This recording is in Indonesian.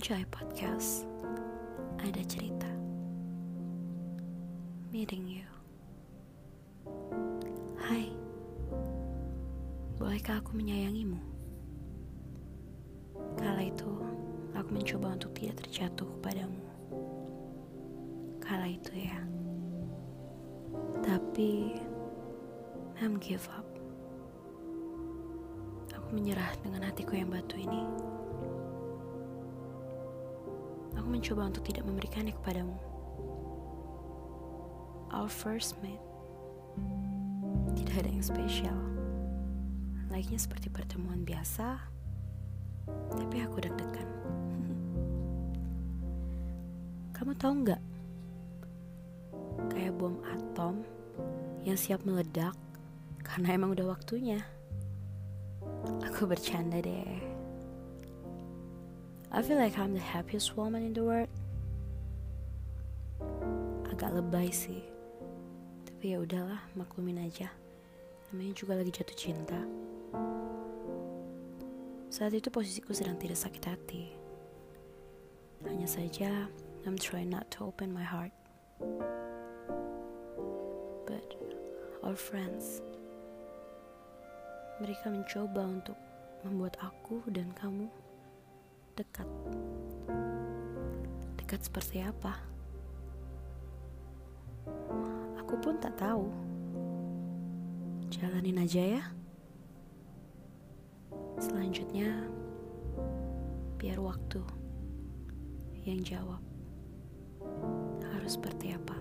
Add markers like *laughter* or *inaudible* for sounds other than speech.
Enjoy Podcast. Ada cerita. Meeting you. Hai. Bolehkah aku menyayangimu? Kala itu aku mencoba untuk tidak terjatuh padamu Kala itu ya. Tapi I'm give up. Aku menyerah dengan hatiku yang batu ini Mencoba untuk tidak memberikannya kepadamu. Our first meet tidak ada yang spesial. Layaknya seperti pertemuan biasa, tapi aku deg-degan. *laughs* Kamu tahu nggak? Kayak bom atom yang siap meledak karena emang udah waktunya. Aku bercanda deh. I feel like I'm the happiest woman in the world. Agak lebay sih. Tapi ya udahlah, maklumin aja. Namanya juga lagi jatuh cinta. Saat itu posisiku sedang tidak sakit hati. Hanya saja, I'm trying not to open my heart. But our friends, mereka mencoba untuk membuat aku dan kamu dekat. Dekat seperti apa? Aku pun tak tahu. Jalanin aja ya. Selanjutnya, biar waktu yang jawab harus seperti apa.